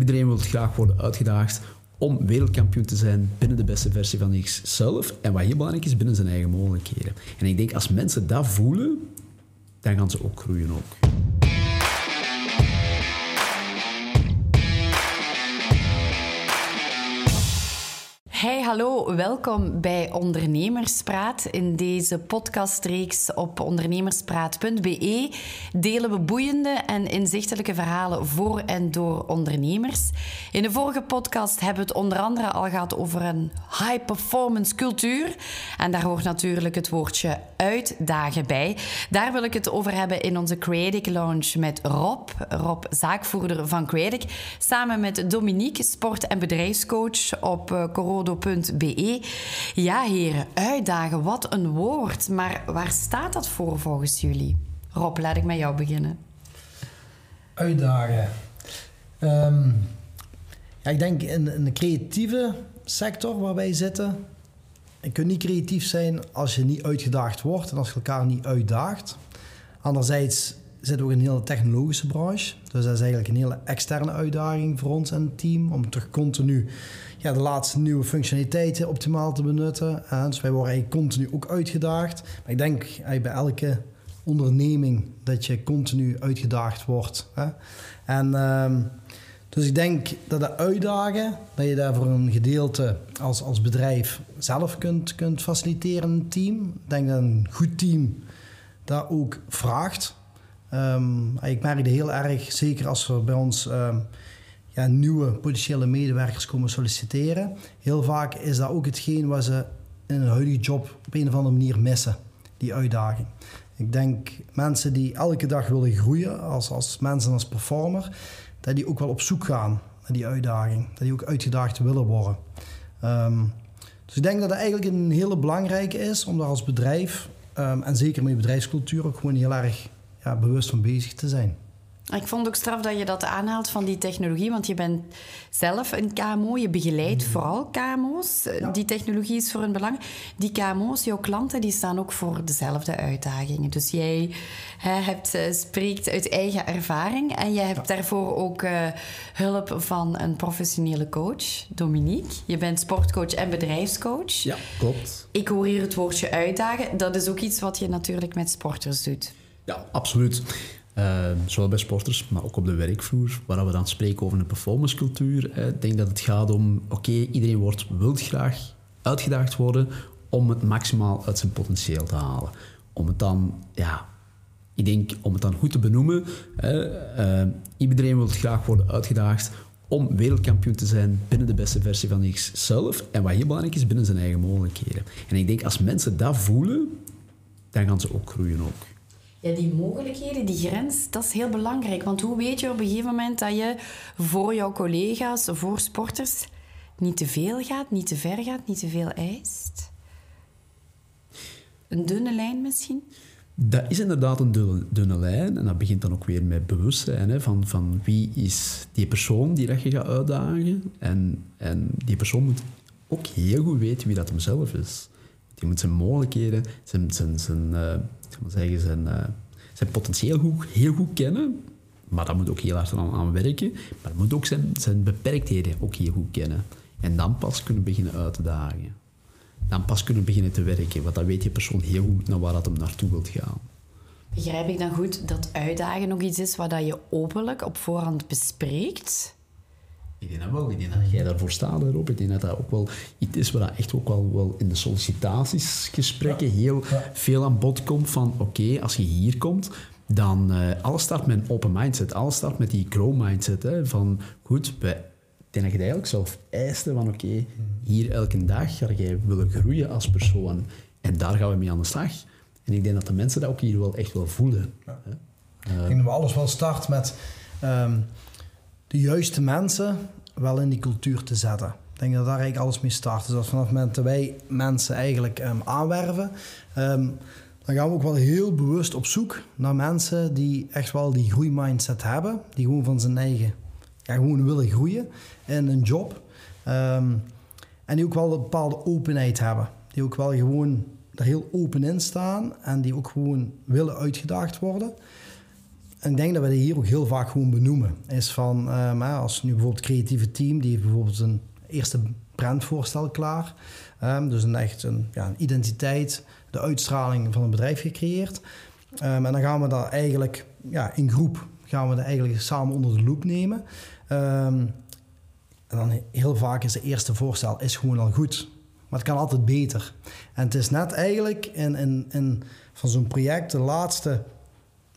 iedereen wil graag worden uitgedaagd om wereldkampioen te zijn binnen de beste versie van zichzelf. En wat heel belangrijk is, binnen zijn eigen mogelijkheden. En ik denk, als mensen dat voelen, dan gaan ze ook groeien ook. Hey, hallo, welkom bij Ondernemerspraat. In deze podcastreeks op ondernemerspraat.be delen we boeiende en inzichtelijke verhalen voor en door ondernemers. In de vorige podcast hebben we het onder andere al gehad over een high-performance cultuur. En daar hoort natuurlijk het woordje uitdagen bij. Daar wil ik het over hebben in onze Creative Lounge met Rob, Rob, zaakvoerder van Creative, samen met Dominique, sport- en bedrijfscoach op uh, Be. Ja, heren, uitdagen, wat een woord. Maar waar staat dat voor volgens jullie? Rob, laat ik met jou beginnen. Uitdagen. Ehm, ja, ik denk in, in de creatieve sector waar wij zitten. Je kunt niet creatief zijn als je niet uitgedaagd wordt en als je elkaar niet uitdaagt. Anderzijds zitten we in een hele technologische branche. Dus dat is eigenlijk een hele externe uitdaging voor ons en het team. Om toch continu ja, de laatste nieuwe functionaliteiten optimaal te benutten. dus wij worden continu ook uitgedaagd. Maar ik denk bij elke onderneming dat je continu uitgedaagd wordt. Hè. En ehm, dus ik denk dat de uitdagen, dat je daar voor een gedeelte als, als bedrijf zelf kunt, kunt faciliteren een team. Ik denk dat een goed team dat ook vraagt. Um, ik merkte heel erg, zeker als we bij ons um, ja, nieuwe potentiële medewerkers komen solliciteren. Heel vaak is dat ook hetgeen wat ze in een huidige job op een of andere manier missen, die uitdaging. Ik denk mensen die elke dag willen groeien als, als mensen, als performer, dat die ook wel op zoek gaan naar die uitdaging. Dat die ook uitgedaagd willen worden. Um, dus ik denk dat dat eigenlijk een hele belangrijke is om daar als bedrijf, um, en zeker met je bedrijfscultuur, ook gewoon heel erg ja, bewust van bezig te zijn. Ik vond ook straf dat je dat aanhaalt van die technologie, want je bent zelf een KMO, je begeleidt mm. vooral KMO's. Die technologie is voor hun belang. Die KMO's, jouw klanten, die staan ook voor dezelfde uitdagingen. Dus jij hè, hebt, uh, spreekt uit eigen ervaring en jij hebt daarvoor ook uh, hulp van een professionele coach, Dominique. Je bent sportcoach en bedrijfscoach. Ja, klopt. Ik hoor hier het woordje uitdagen. Dat is ook iets wat je natuurlijk met sporters doet. Ja, absoluut. Uh, zowel bij sporters, maar ook op de werkvloer, waar we dan spreken over een performancecultuur. Ik denk dat het gaat om, oké, iedereen wordt, wil graag uitgedaagd worden om het maximaal uit zijn potentieel te halen. Om het dan, ja, ik denk, om het dan goed te benoemen, uh, iedereen wil graag worden uitgedaagd om wereldkampioen te zijn binnen de beste versie van zichzelf. En wat heel belangrijk is, binnen zijn eigen mogelijkheden. En ik denk, als mensen dat voelen, dan gaan ze ook groeien ook. Ja, die mogelijkheden, die grens, dat is heel belangrijk. Want hoe weet je op een gegeven moment dat je voor jouw collega's, voor sporters, niet te veel gaat, niet te ver gaat, niet te veel eist? Een dunne lijn misschien? Dat is inderdaad een dunne, lijn. En dat begint dan ook weer met bewustzijn. Hè, van, van wie is die persoon die dat je gaat uitdagen. En, en die persoon moet ook heel goed weten wie dat hemzelf is. Die moet zijn mogelijkheden, zijn, zijn, zijn, uh, zeggen, zijn, uh, zijn potentieel goed, heel goed kennen. Maar dat moet ook heel hard aan, werken. Maar dat moet ook zijn, zijn beperktheden ook heel goed kennen. En dan pas kunnen beginnen uit te dagen. Dan pas kunnen beginnen te werken. Want dan weet je persoon heel goed naar waar dat hem naartoe wilt gaan. Begrijp ik dan goed dat uitdagen nog iets is wat je openlijk op voorhand bespreekt? Ik denk dat wel. Ik denk dat jij daarvoor staat, erop. Ik denk dat dat ook wel iets is waar echt ook wel, wel in de sollicitatiesgesprekken heel veel aan bod komt van oké, als je hier komt, dan uh, alles start met een open mindset. Alles start met die grow mindset. Hè, van goed, we, ik denk dat je eigenlijk zelf eist van oké, hier elke dag ga jij willen groeien als persoon. En daar gaan we mee aan de slag. En ik denk dat de mensen dat ook hier wel echt wel voelen. Ja. Ik denk dat we alles wel start met... Um, de juiste mensen wel in die cultuur te zetten. Ik denk dat daar eigenlijk alles mee start. Dus als vanaf het moment dat wij mensen eigenlijk um, aanwerven, um, dan gaan we ook wel heel bewust op zoek naar mensen die echt wel die groeimindset hebben. Die gewoon van zijn eigen, ja, gewoon willen groeien in een job. Um, en die ook wel een bepaalde openheid hebben. Die ook wel gewoon er heel open in staan en die ook gewoon willen uitgedaagd worden. Ik denk dat we hier ook heel vaak gewoon benoemen. Is van, um, als nu bijvoorbeeld het creatieve team, die heeft bijvoorbeeld een eerste brandvoorstel klaar. Um, dus een echt een, ja, een identiteit, de uitstraling van een bedrijf gecreëerd. Um, en dan gaan we dat eigenlijk ja, in groep gaan we dat eigenlijk samen onder de loep nemen. En dan heel vaak is de eerste voorstel is gewoon al goed. Maar het kan altijd beter. En het is net eigenlijk in, in, in van zo'n project de laatste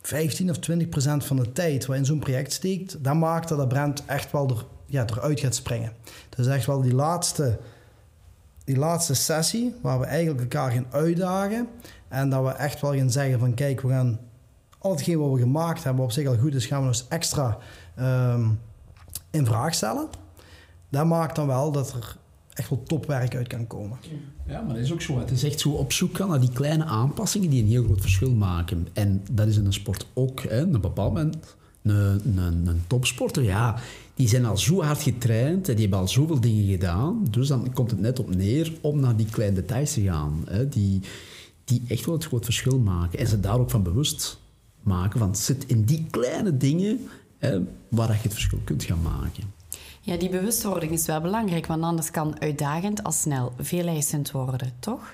15 of 20 procent van de tijd waarin zo'n project steekt, dan maakt dat de brand echt wel er, ja, eruit gaat springen. Dus echt wel die laatste, die laatste sessie waar we eigenlijk elkaar gaan uitdagen en dat we echt wel gaan zeggen van kijk, we gaan al hetgeen wat we gemaakt hebben, wat op zich al goed is, gaan we eens extra um, in vraag stellen. Dat maakt dan wel dat er echt wel topwerk uit kan komen. Ja, maar dat is ook zo. Het is echt zo op zoek gaan naar die kleine aanpassingen die een heel groot verschil maken. En dat is in een sport ook. Hè. Op een bepaald moment, een, een, een topsporter, ja, die zijn al zo hard getraind en die hebben al zoveel dingen gedaan. Dus dan komt het net op neer om naar die kleine details te gaan. Hè, die, die echt wel het groot verschil maken. En ze daar ook van bewust maken. Want het zit in die kleine dingen hè, waar je het verschil kunt gaan maken. Ja, die bewustwording is wel belangrijk, want anders kan uitdagend al snel veel eisend worden, toch?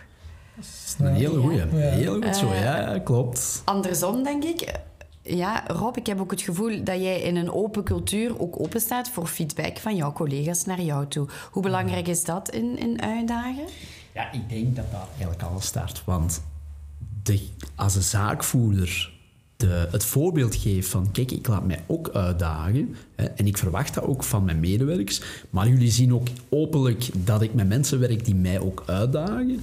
Een hele goeie. Ja. Heel goed zo, ja, klopt. Andersom, denk ik. Ja, Rob, ik heb ook het gevoel dat jij in een open cultuur ook open staat voor feedback van jouw collega's naar jou toe. Hoe belangrijk is dat in, in uitdagen? Ja, ik denk dat daar eigenlijk alles start. Want de, als een zaakvoerder de, het voorbeeld geef van kijk, ik laat mij ook uitdagen hè, en ik verwacht dat ook van mijn medewerkers, maar jullie zien ook openlijk dat ik met mensen werk die mij ook uitdagen,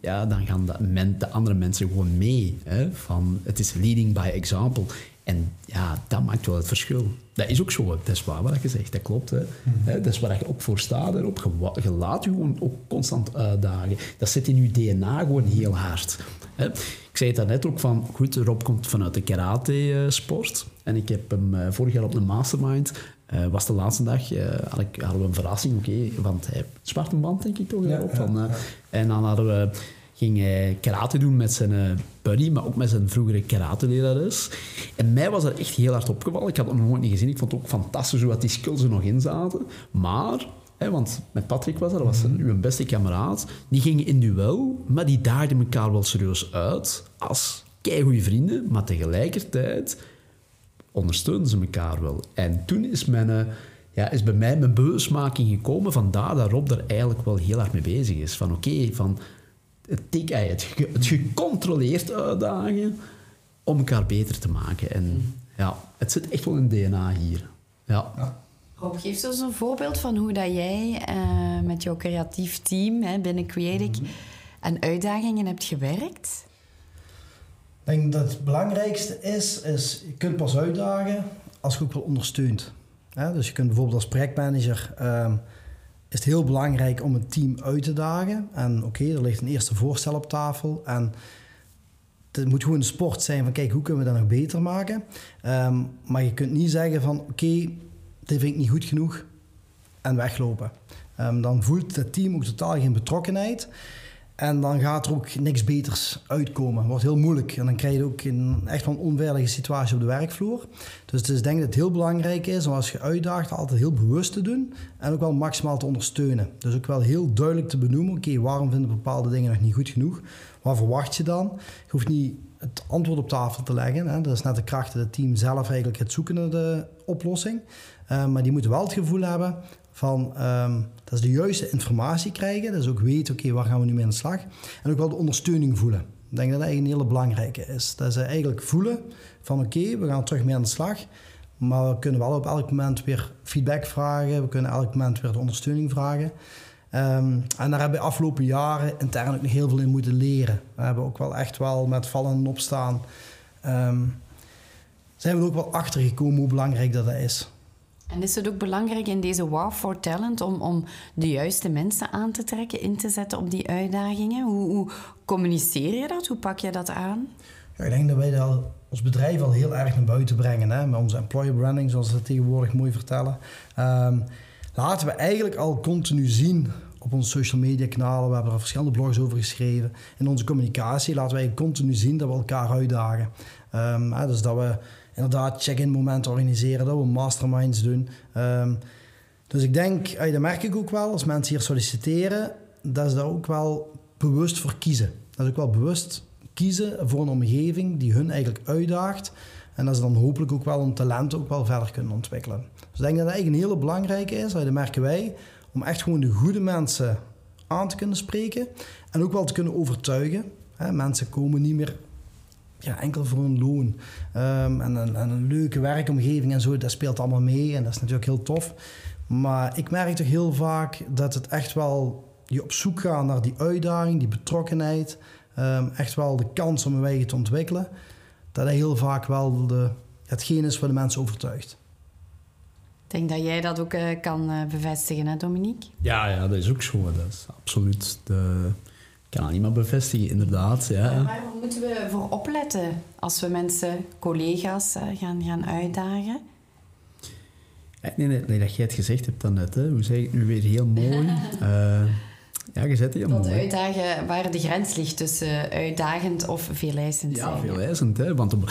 ja, dan gaan de, men, de andere mensen gewoon mee. Hè, van, het is leading by example. En ja, dat maakt wel het verschil. Dat is ook zo, dat is waar wat je zegt, dat klopt. Hè. Mm Dat is waar je ook voor staat en op. Je laat je gewoon ook constant uitdagen. Dat zit in je DNA gewoon heel hard. Hè. Ik zei het daarnet ook van, goed, Rob komt vanuit de karate-sport. En ik heb hem uh, vorig jaar op de mastermind, uh, was de laatste dag, uh, had ik, hadden we een verrassing, oké, okay, want hij zwart een band, denk ik toch, ja, van, ja, ja. En dan hadden we ging hij karate doen met zijn buddy, maar ook met zijn vroegere karatelerares. En mij was dat echt heel hard opgevallen. Ik had het nog nooit niet gezien. Ik vond het ook fantastisch hoe dat die skills er nog in zaten. Maar, hè, want met Patrick was dat, dat was een, uw beste kameraad. Die gingen in duel, maar die daagden elkaar wel serieus uit. Als keigoede vrienden, maar tegelijkertijd ondersteunden ze elkaar wel. En toen is mijn ja, is bij mij mijn bewustmaking gekomen van daar dat Rob er eigenlijk wel heel hard mee bezig is. Van oké, okay, van het, het, het gecontroleerd uitdagen om elkaar beter te maken. En ja, het zit echt wel in DNA hier. Ja. ja. Rob, geef ons een voorbeeld van hoe dat jij uh, met jouw creatief team hè, binnen Creatic mm -hmm. aan uitdagingen hebt gewerkt. Ik denk dat het belangrijkste is, is je kunt pas uitdagen als je ook wel ondersteunt. Ja, dus je kunt bijvoorbeeld als projectmanager... Uh, is het heel belangrijk om een team uit te dagen. En oké, er ligt een eerste voorstel op tafel. En het moet gewoon een sport zijn van kijk, hoe kunnen we dat nog beter maken? Um, maar je kunt niet zeggen van oké, okay, dit vind ik niet goed genoeg en weglopen. Um, dan voelt het team ook totaal geen betrokkenheid. En dan gaat er ook niks beters uitkomen. Het wordt heel moeilijk. En dan krijg je ook een, echt wel een onveilige situatie op de werkvloer. Dus, ik denk dat het heel belangrijk is om als je uitdaagt altijd heel bewust te doen. En ook wel maximaal te ondersteunen. Dus ook wel heel duidelijk te benoemen. Oké, waarom vinden bepaalde dingen nog niet goed genoeg? Wat verwacht je dan? Je hoeft niet het antwoord op tafel te leggen. Hè. Dat is net de kracht dat het team zelf eigenlijk het zoeken naar de oplossing. Uh, maar die moeten wel het gevoel hebben van um, dat ze de juiste informatie krijgen. Dat ze ook weten, oké, waar gaan we nu mee aan de slag? En ook wel de ondersteuning voelen. Ik denk dat dat een hele belangrijke is. Dat ze eigenlijk voelen van oké, we gaan terug mee aan de slag. Maar we kunnen wel op elk moment weer feedback vragen. We kunnen elk moment weer de ondersteuning vragen. Um, en daar hebben we afgelopen jaren intern ook nog heel veel in moeten leren. We hebben ook wel echt wel met vallen en opstaan... Um, zijn we er ook wel achter gekomen hoe belangrijk dat is. En is het ook belangrijk in deze War for Talent om, om de juiste mensen aan te trekken, in te zetten op die uitdagingen? Hoe, hoe communiceer je dat? Hoe pak je dat aan? Ja, ik denk dat wij dat als bedrijf al heel erg naar buiten brengen. Hè? Met onze employer branding, zoals ze dat tegenwoordig mooi vertellen. Um, laten we eigenlijk al continu zien op onze social media kanalen. We hebben er verschillende blogs over geschreven. In onze communicatie laten wij continu zien dat we elkaar uitdagen. Um, hè, dus dat we inderdaad check-in momenten organiseren, dat we masterminds doen. Ehm, dus ik denk, dat merk ik ook wel, als mensen hier solliciteren, dat ze daar ook wel bewust voor kiezen. Dat ze ook wel bewust kiezen voor een omgeving die hun eigenlijk uitdaagt. En dat ze dan hopelijk ook wel hun talent ook wel verder kunnen ontwikkelen. Dus ik denk dat dat eigenlijk een hele belangrijke is, dat merken wij, om echt gewoon de goede mensen aan te kunnen spreken en ook wel te kunnen overtuigen. mensen komen niet meer ja, enkel voor een loon. Ehm, en, een, en, een, leuke werkomgeving en zo, dat speelt allemaal mee en dat is natuurlijk heel tof. Maar ik merk toch heel vaak dat het echt wel je op zoek gaat naar die uitdaging, die betrokkenheid, um, echt wel de kans om een eigen te ontwikkelen, dat dat heel vaak wel de, hetgeen is wat de mensen overtuigt. Ik denk dat jij dat ook uh, kan uh, bevestigen, hè, Dominique? Ja, ja, dat is ook zo. Dat is absoluut de... Ik kan dat niet meer bevestigen, inderdaad. Ja. Maar waar moeten we voor opletten als we mensen, collega's, uh, gaan, gaan uitdagen? Nee, nee, nee, dat jij het gezegd hebt dan net. Hè. Hoe zeg ik het nu weer heel mooi? Ja, je zet heel mooi. uitdagen waar de grens ligt tussen uitdagend of veelijzend zijn. Ja, veelijzend. Hè? Want op,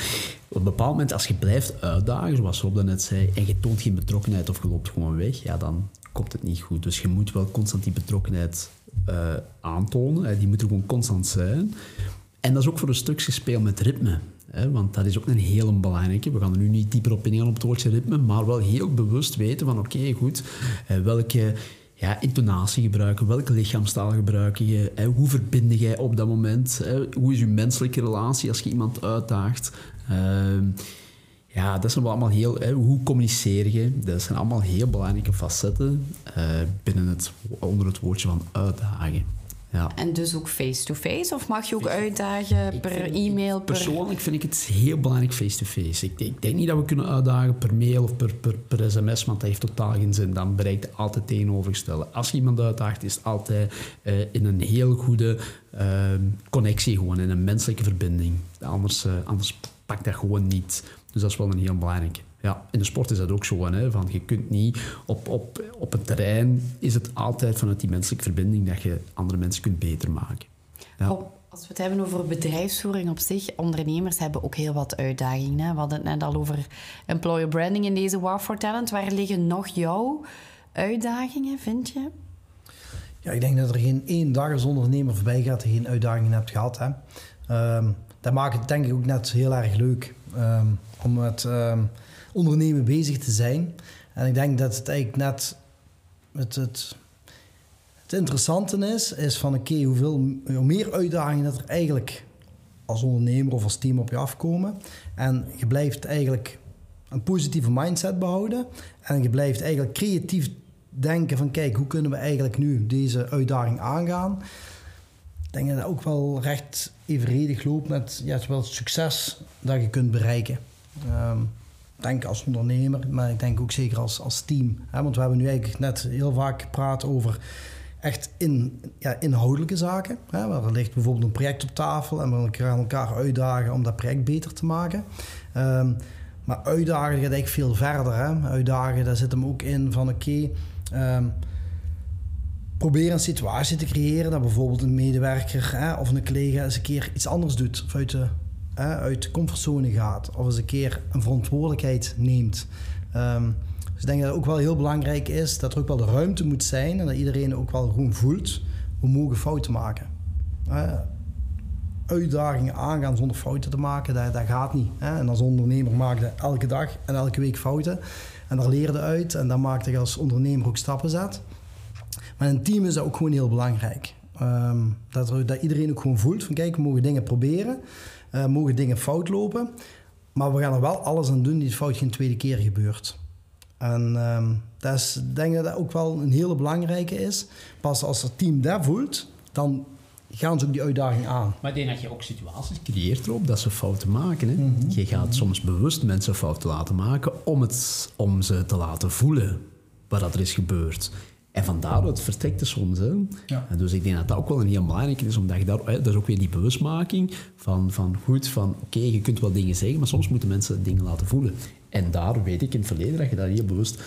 een bepaald moment, als je blijft uitdagen, zoals Rob net zei, en je toont geen betrokkenheid of je loopt gewoon weg, ja, dan komt het niet goed. Dus je moet wel constant die betrokkenheid uh, aantonen. Die moet er gewoon constant zijn. En dat is ook voor een stukje speel met ritme. Hè? Want dat is ook een hele belangrijke. We gaan er nu niet dieper op ingaan op het woordje ritme, maar wel heel bewust weten van oké, goed, uh, welke ja, intonatie gebruiken, welke lichaamstaal gebruik je, hoe verbind jij op dat moment, hè, hoe is je menselijke relatie als je iemand uitdaagt. Uh, ja, dat zijn allemaal heel... Hoe communiceer je? Dat zijn allemaal heel belangrijke facetten uh, binnen het, onder het woordje van uitdagen. Ja. En dus ook face-to-face? Of mag je ook uitdagen per e-mail? Per... Persoonlijk vind ik het heel belangrijk face-to-face. Ik, ik, denk niet dat we kunnen uitdagen per mail of per, per, per sms, want dat heeft totaal geen zin. Dan bereikt het altijd tegenovergestelde. Als je iemand uitdaagt, is het altijd uh, in een heel goede uh, connectie, gewoon in een menselijke verbinding. Anders, uh, anders pakt dat gewoon niet. Dus dat is wel een heel belangrijke. Ja, in de sport is dat ook zo. Hè, van je kunt niet op, op, op een terrein is het altijd vanuit die menselijke verbinding dat je andere mensen kunt beter maken. Ja. als we het hebben over bedrijfsvoering op zich, ondernemers hebben ook heel wat uitdagingen. Hè? We hadden het net al over employer branding in deze Wow for Talent. Waar liggen nog jouw uitdagingen, vind je? Ja, ik denk dat er geen één dag als ondernemer voorbij gaat je geen uitdagingen hebt gehad. Hè. Um, dat maakt het denk ik ook net heel erg leuk um, om met um, ondernemen bezig te zijn. En ik denk dat het eigenlijk net het, het, het interessante is, is van oké, hoeveel hoe meer uitdagingen dat er eigenlijk als ondernemer of als team op je afkomen. En je blijft eigenlijk een positieve mindset behouden. En je blijft eigenlijk creatief denken van kijk, hoe kunnen we eigenlijk nu deze uitdaging aangaan. Ik denk dat dat ook wel recht evenredig loopt met ja, het, succes dat je kunt bereiken. Um, denk als ondernemer, maar ik denk ook zeker als, als team. Hè? Want we hebben nu eigenlijk net heel vaak gepraat over echt in, ja, inhoudelijke zaken. Hè? Er ligt bijvoorbeeld een project op tafel en we gaan elkaar uitdagen om dat project beter te maken. Um, maar uitdagen gaat eigenlijk veel verder. Hè? Uitdagen, daar zit hem ook in van oké, okay, um, probeer een situatie te creëren dat bijvoorbeeld een medewerker hè, of een collega eens een keer iets anders doet. Of uit uit de comfortzone gaat of eens een keer een verantwoordelijkheid neemt. Um, dus ik denk dat het ook wel heel belangrijk is dat er ook wel de ruimte moet zijn en dat iedereen ook wel gewoon voelt, we mogen fouten maken. Uitdagingen aangaan zonder fouten te maken, dat, gaat niet. Hè? En als ondernemer maak je elke dag en elke week fouten. En daar leer je uit en dan maak je als ondernemer ook stappen zet. Maar in een team is dat ook gewoon heel belangrijk. Um, dat, dat iedereen ook gewoon voelt van kijk, we mogen dingen proberen. Uh, mogen dingen fout lopen. Maar we gaan er wel alles aan doen die het fout geen tweede keer gebeurt. En uh, dat is, ik denk dat dat ook wel een hele belangrijke is. Pas als het team dat voelt, dan gaan ze ook die uitdaging aan. Maar ik denk dat je ook situaties creëert erop dat ze fouten maken. Hè? Mm -hmm. Je gaat soms bewust mensen fouten laten maken om, het, om ze te laten voelen wat er is gebeurd. En vandaar het vertrekt het soms. Hè. Ja. Dus ik denk dat dat ook wel een heel belangrijk is, omdat je daar, hè, dat is ook weer die bewustmaking van, van goed, van oké, je kunt wel dingen zeggen, maar soms moeten mensen dingen laten voelen. En daar weet ik in het verleden dat je daar heel bewust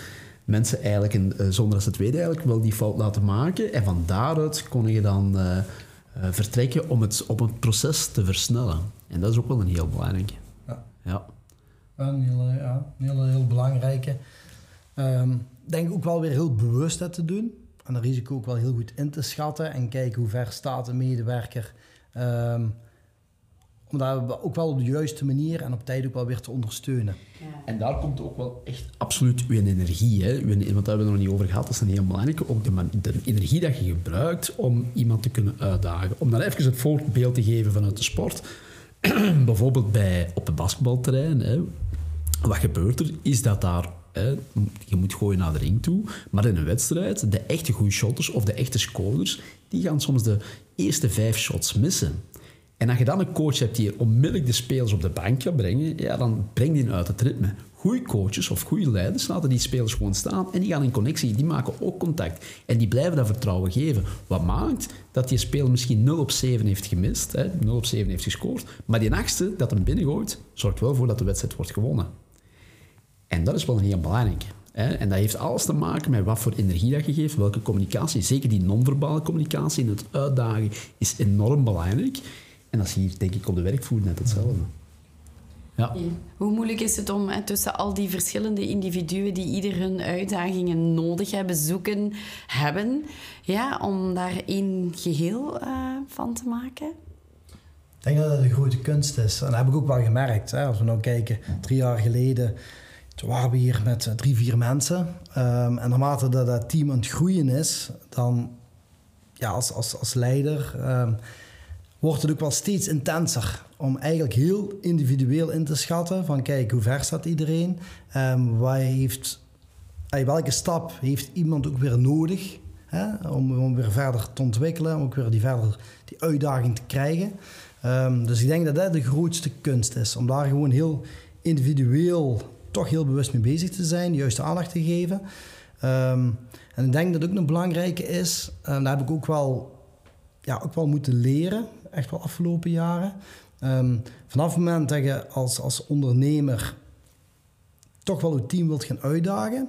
mensen eigenlijk, een, eh, zonder dat ze het weten, eigenlijk wel die fout laten maken. En van daaruit kon je dan uh, uh, vertrekken om het, op het proces te versnellen. En dat is ook wel een heel belangrijke. Ja. ja. Een hele, ja, een hele, heel belangrijke. Ehm, denk ook wel weer heel bewust dat te doen. En het risico ook wel heel goed in te schatten. En kijken hoe ver staat een medewerker. Um, om dat ook wel op de juiste manier en op tijd ook wel weer te ondersteunen. Ja. En daar komt ook wel echt absoluut uw energie. Hè? want daar hebben we het nog niet over gehad, dat is een heel belangrijke. Ook de, de, energie dat je gebruikt om iemand te kunnen uitdagen. Om dan even het voorbeeld te geven vanuit de sport. Bijvoorbeeld bij, op het basketbalterrein. Hè? Wat gebeurt er? Is dat daar je moet gooien naar de ring toe. Maar in een wedstrijd, de echte goede shotters of de echte scorers, die gaan soms de eerste vijf shots missen. En als je dan een coach hebt die onmiddellijk de spelers op de bank gaat brengen, ja, dan breng die uit het ritme. Goede coaches of goede leiders laten die spelers gewoon staan en die gaan in connectie, die maken ook contact. En die blijven dat vertrouwen geven. Wat maakt dat die speler misschien 0 op 7 heeft gemist, hè, 0 op 7 heeft gescoord, maar die achtste dat hem binnengooit, zorgt wel voor dat de wedstrijd wordt gewonnen. En dat is wel een heel belangrijke. En dat heeft alles te maken met wat voor energie dat je geeft, welke communicatie. Zeker die non-verbale communicatie in het uitdagen is enorm belangrijk. En dat is hier, denk ik, op de werkvoer net hetzelfde. Ja. Hoe moeilijk is het om hè, tussen al die verschillende individuen die ieder hun uitdagingen nodig hebben, zoeken, hebben, ja, om daar één geheel uh, van te maken? Ik denk dat het een grote kunst is. En dat heb ik ook wel gemerkt. Hè. Als we nou kijken, drie jaar geleden toen waren we hier met eh, drie, vier mensen. Um, en naarmate dat dat team aan het groeien is, dan ja, als, als, als leider um, wordt het ook wel steeds intenser om eigenlijk heel individueel in te schatten van kijk, hoe ver staat iedereen? Um, heeft, welke stap heeft iemand ook weer nodig hè, om, om weer verder te ontwikkelen, om ook weer die, verder, die uitdaging te krijgen? Dus ik denk dat dat de grootste kunst is, om daar gewoon heel individueel toch heel bewust mee bezig te zijn, de juiste aandacht te geven. Um, en ik denk dat ook een belangrijke is, en daar heb ik ook wel, ja, ook wel moeten leren echt wel afgelopen jaren. Um, vanaf het moment dat je als, als ondernemer toch wel je team wilt gaan uitdagen,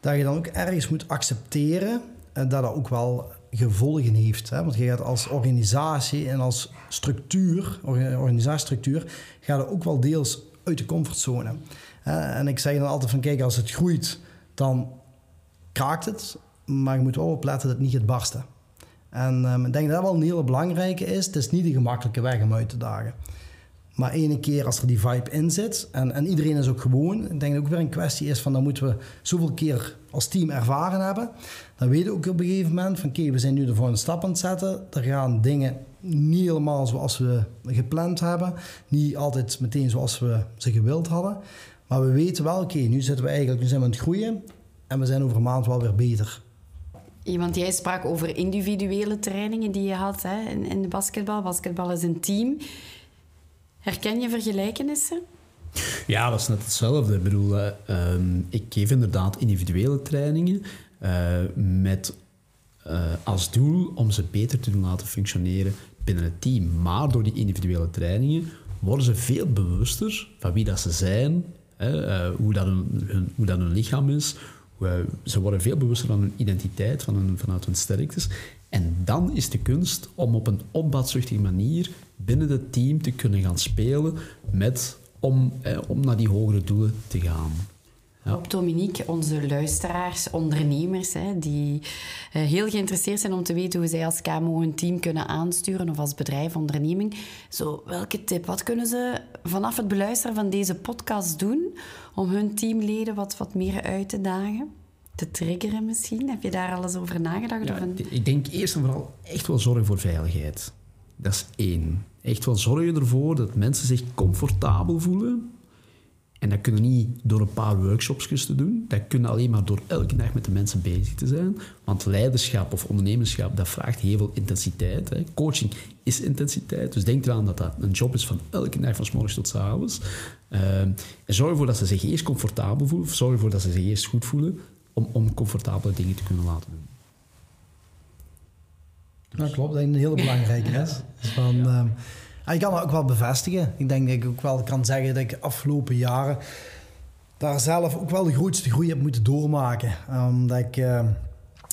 dat je dan ook ergens moet accepteren dat dat ook wel gevolgen heeft. Hè? Want je gaat als organisatie en als structuur, organisatiestructuur, gaat er ook wel deels uit de comfortzone. En ik zeg dan altijd van, kijk, als het groeit, dan kraakt het. Maar je moet wel opletten dat het niet gaat barsten. En um, ik denk dat dat wel een hele belangrijke is. Het is niet de gemakkelijke weg om uit te dagen. Maar ene keer als er die vibe in zit, en, en iedereen is ook gewoon, ik denk dat ook weer een kwestie is van dan moeten we zoveel keer als team ervaren hebben. Dan weten we ook op een gegeven moment van oké, we zijn nu de volgende stap aan het zetten. Er gaan dingen niet helemaal zoals we gepland hebben. Niet altijd meteen zoals we ze gewild hadden. Maar we weten wel, oké, nu zitten we eigenlijk, nu zijn we aan het groeien. En we zijn over een maand wel weer beter. Want jij sprak over individuele trainingen die je had hè, in, in de basketbal. Basketbal is een team. Herken je vergelijkenissen? Ja, dat is net hetzelfde. Ik bedoel, ehm, ik geef inderdaad individuele trainingen uh, met uh, als doel om ze beter te doen laten functioneren binnen het team. Maar door die individuele trainingen worden ze veel bewuster van wie dat ze zijn, uh, hoe, dat hun, hoe dat hun lichaam is, ze worden veel bewuster van hun identiteit, van vanuit hun sterktes. En dan is de kunst om op een opbouwzuchtige manier binnen het team te kunnen gaan spelen met, om, eh, om naar die hogere doelen te gaan. Ja. Op Dominique, onze luisteraars, ondernemers, hè, die uh, heel geïnteresseerd zijn om te weten hoe zij als KMO hun team kunnen aansturen of als bedrijf, onderneming. Zo, welke tip, wat kunnen ze vanaf het beluisteren van deze podcast doen om hun teamleden wat, wat meer uit te dagen? Te triggeren misschien? Heb je daar alles over nagedacht? Ja, Ik denk eerst en vooral echt wel zorgen voor veiligheid. Dat is één. Echt wel zorgen ervoor dat mensen zich comfortabel voelen en dat kunnen niet door een paar workshops te doen. Dat kunnen alleen maar door elke dag met de mensen bezig te zijn. Want leiderschap of ondernemerschap, dat vraagt heel veel intensiteit. Hè. Coaching is intensiteit. Dus denk eraan dat dat een job is van elke dag van s morgens tot s avonds. Uh, en zorg ervoor dat ze zich eerst comfortabel voelen. Of zorg ervoor dat ze zich eerst goed voelen om, om comfortabele dingen te kunnen laten doen. Dat klopt. Dat is een hele belangrijke is. Van, ja. Ehm, ik kan dat ook wel bevestigen. Ik denk dat ik ook wel kan zeggen dat ik de afgelopen jaren daar zelf ook wel de grootste groei heb moeten doormaken. Omdat ik uh,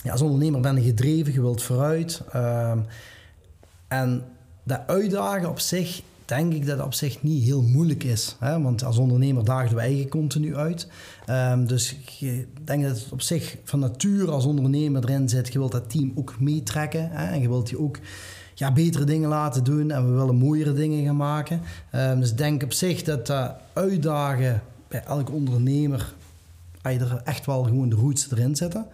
ja, als ondernemer ben gedreven, je wilt vooruit. Uh, en de uitdagen op zich denk ik dat het op zich niet heel moeilijk is. Hè? Want als ondernemer dagen we eigen continu uit. Ehm, dus ik denk dat het op zich van nature als ondernemer erin zit. Je wilt dat team ook meetrekken. Hè? En je wilt die ook ja, betere dingen laten doen. En we willen mooiere dingen gaan maken. Um, dus ik denk op zich dat dat uitdagen bij elk ondernemer... er echt wel gewoon de roots erin zitten.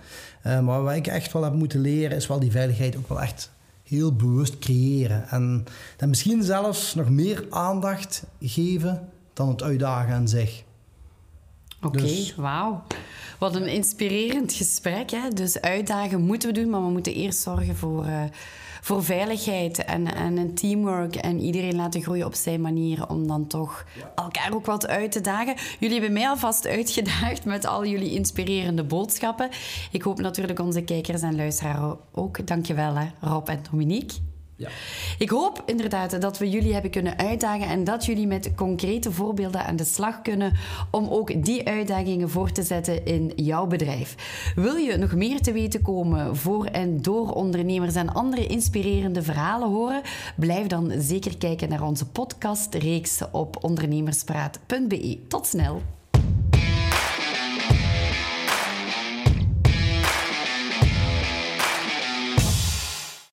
Uh, maar wat ik echt wel heb moeten leren... is wel die veiligheid ook wel echt heel bewust creëren. En dan misschien zelfs nog meer aandacht geven dan het uitdagen aan zich. Oké, dus- wauw. Wat een inspirerend gesprek. Hè? Dus uitdagen moeten we doen, maar we moeten eerst zorgen voor, uh, voor veiligheid en, en een teamwork. En iedereen laten groeien op zijn manier om dan toch elkaar ook wat uit te dagen. Jullie hebben mij alvast uitgedaagd met al jullie inspirerende boodschappen. Ik hoop natuurlijk onze kijkers en luisteraars ook. Dankjewel hè, Rob en Dominique. Ja. Ik hoop inderdaad dat we jullie hebben kunnen uitdagen en dat jullie met concrete voorbeelden aan de slag kunnen om ook die uitdagingen voor te zetten in jouw bedrijf. Wil je nog meer te weten komen voor en door ondernemers en andere inspirerende verhalen horen? Blijf dan zeker kijken naar onze podcastreeks op ondernemerspraat.be. Tot snel!